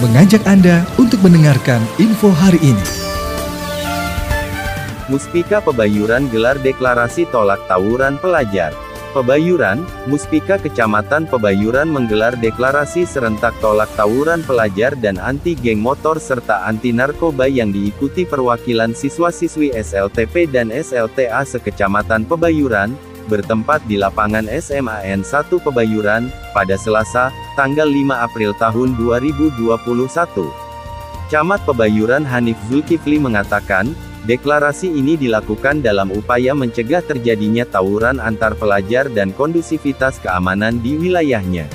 mengajak Anda untuk mendengarkan info hari ini. Muspika Pebayuran gelar deklarasi tolak tawuran pelajar. Pebayuran, Muspika Kecamatan Pebayuran menggelar deklarasi serentak tolak tawuran pelajar dan anti geng motor serta anti narkoba yang diikuti perwakilan siswa-siswi SLTP dan SLTA sekecamatan Pebayuran, bertempat di lapangan SMAN 1 Pebayuran, pada Selasa, tanggal 5 April tahun 2021. Camat Pebayuran Hanif Zulkifli mengatakan, deklarasi ini dilakukan dalam upaya mencegah terjadinya tawuran antar pelajar dan kondusivitas keamanan di wilayahnya.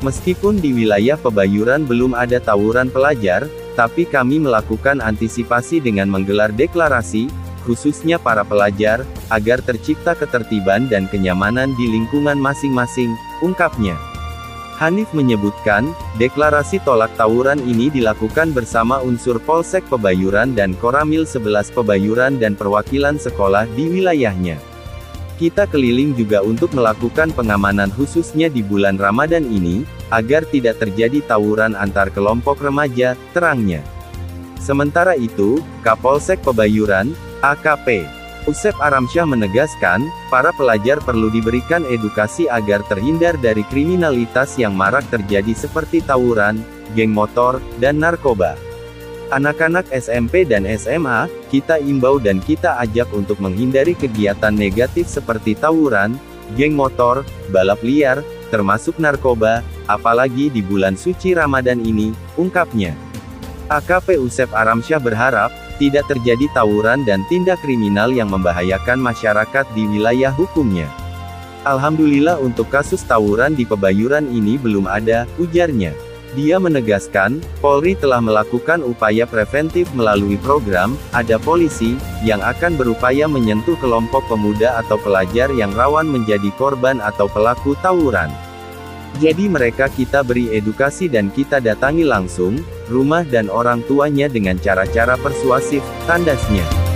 Meskipun di wilayah Pebayuran belum ada tawuran pelajar, tapi kami melakukan antisipasi dengan menggelar deklarasi, khususnya para pelajar, agar tercipta ketertiban dan kenyamanan di lingkungan masing-masing, ungkapnya. Hanif menyebutkan, deklarasi tolak tawuran ini dilakukan bersama unsur Polsek Pebayuran dan Koramil 11 Pebayuran dan perwakilan sekolah di wilayahnya. Kita keliling juga untuk melakukan pengamanan khususnya di bulan Ramadan ini, agar tidak terjadi tawuran antar kelompok remaja, terangnya. Sementara itu, Kapolsek Pebayuran, AKP. Usep Aramsyah menegaskan, para pelajar perlu diberikan edukasi agar terhindar dari kriminalitas yang marak terjadi seperti tawuran, geng motor, dan narkoba. Anak-anak SMP dan SMA, kita imbau dan kita ajak untuk menghindari kegiatan negatif seperti tawuran, geng motor, balap liar, termasuk narkoba, apalagi di bulan suci Ramadan ini, ungkapnya. AKP Usep Aramsyah berharap, tidak terjadi tawuran dan tindak kriminal yang membahayakan masyarakat di wilayah hukumnya. Alhamdulillah untuk kasus tawuran di Pebayuran ini belum ada, ujarnya. Dia menegaskan, Polri telah melakukan upaya preventif melalui program, ada polisi, yang akan berupaya menyentuh kelompok pemuda atau pelajar yang rawan menjadi korban atau pelaku tawuran. Jadi mereka kita beri edukasi dan kita datangi langsung, rumah dan orang tuanya dengan cara-cara persuasif, tandasnya.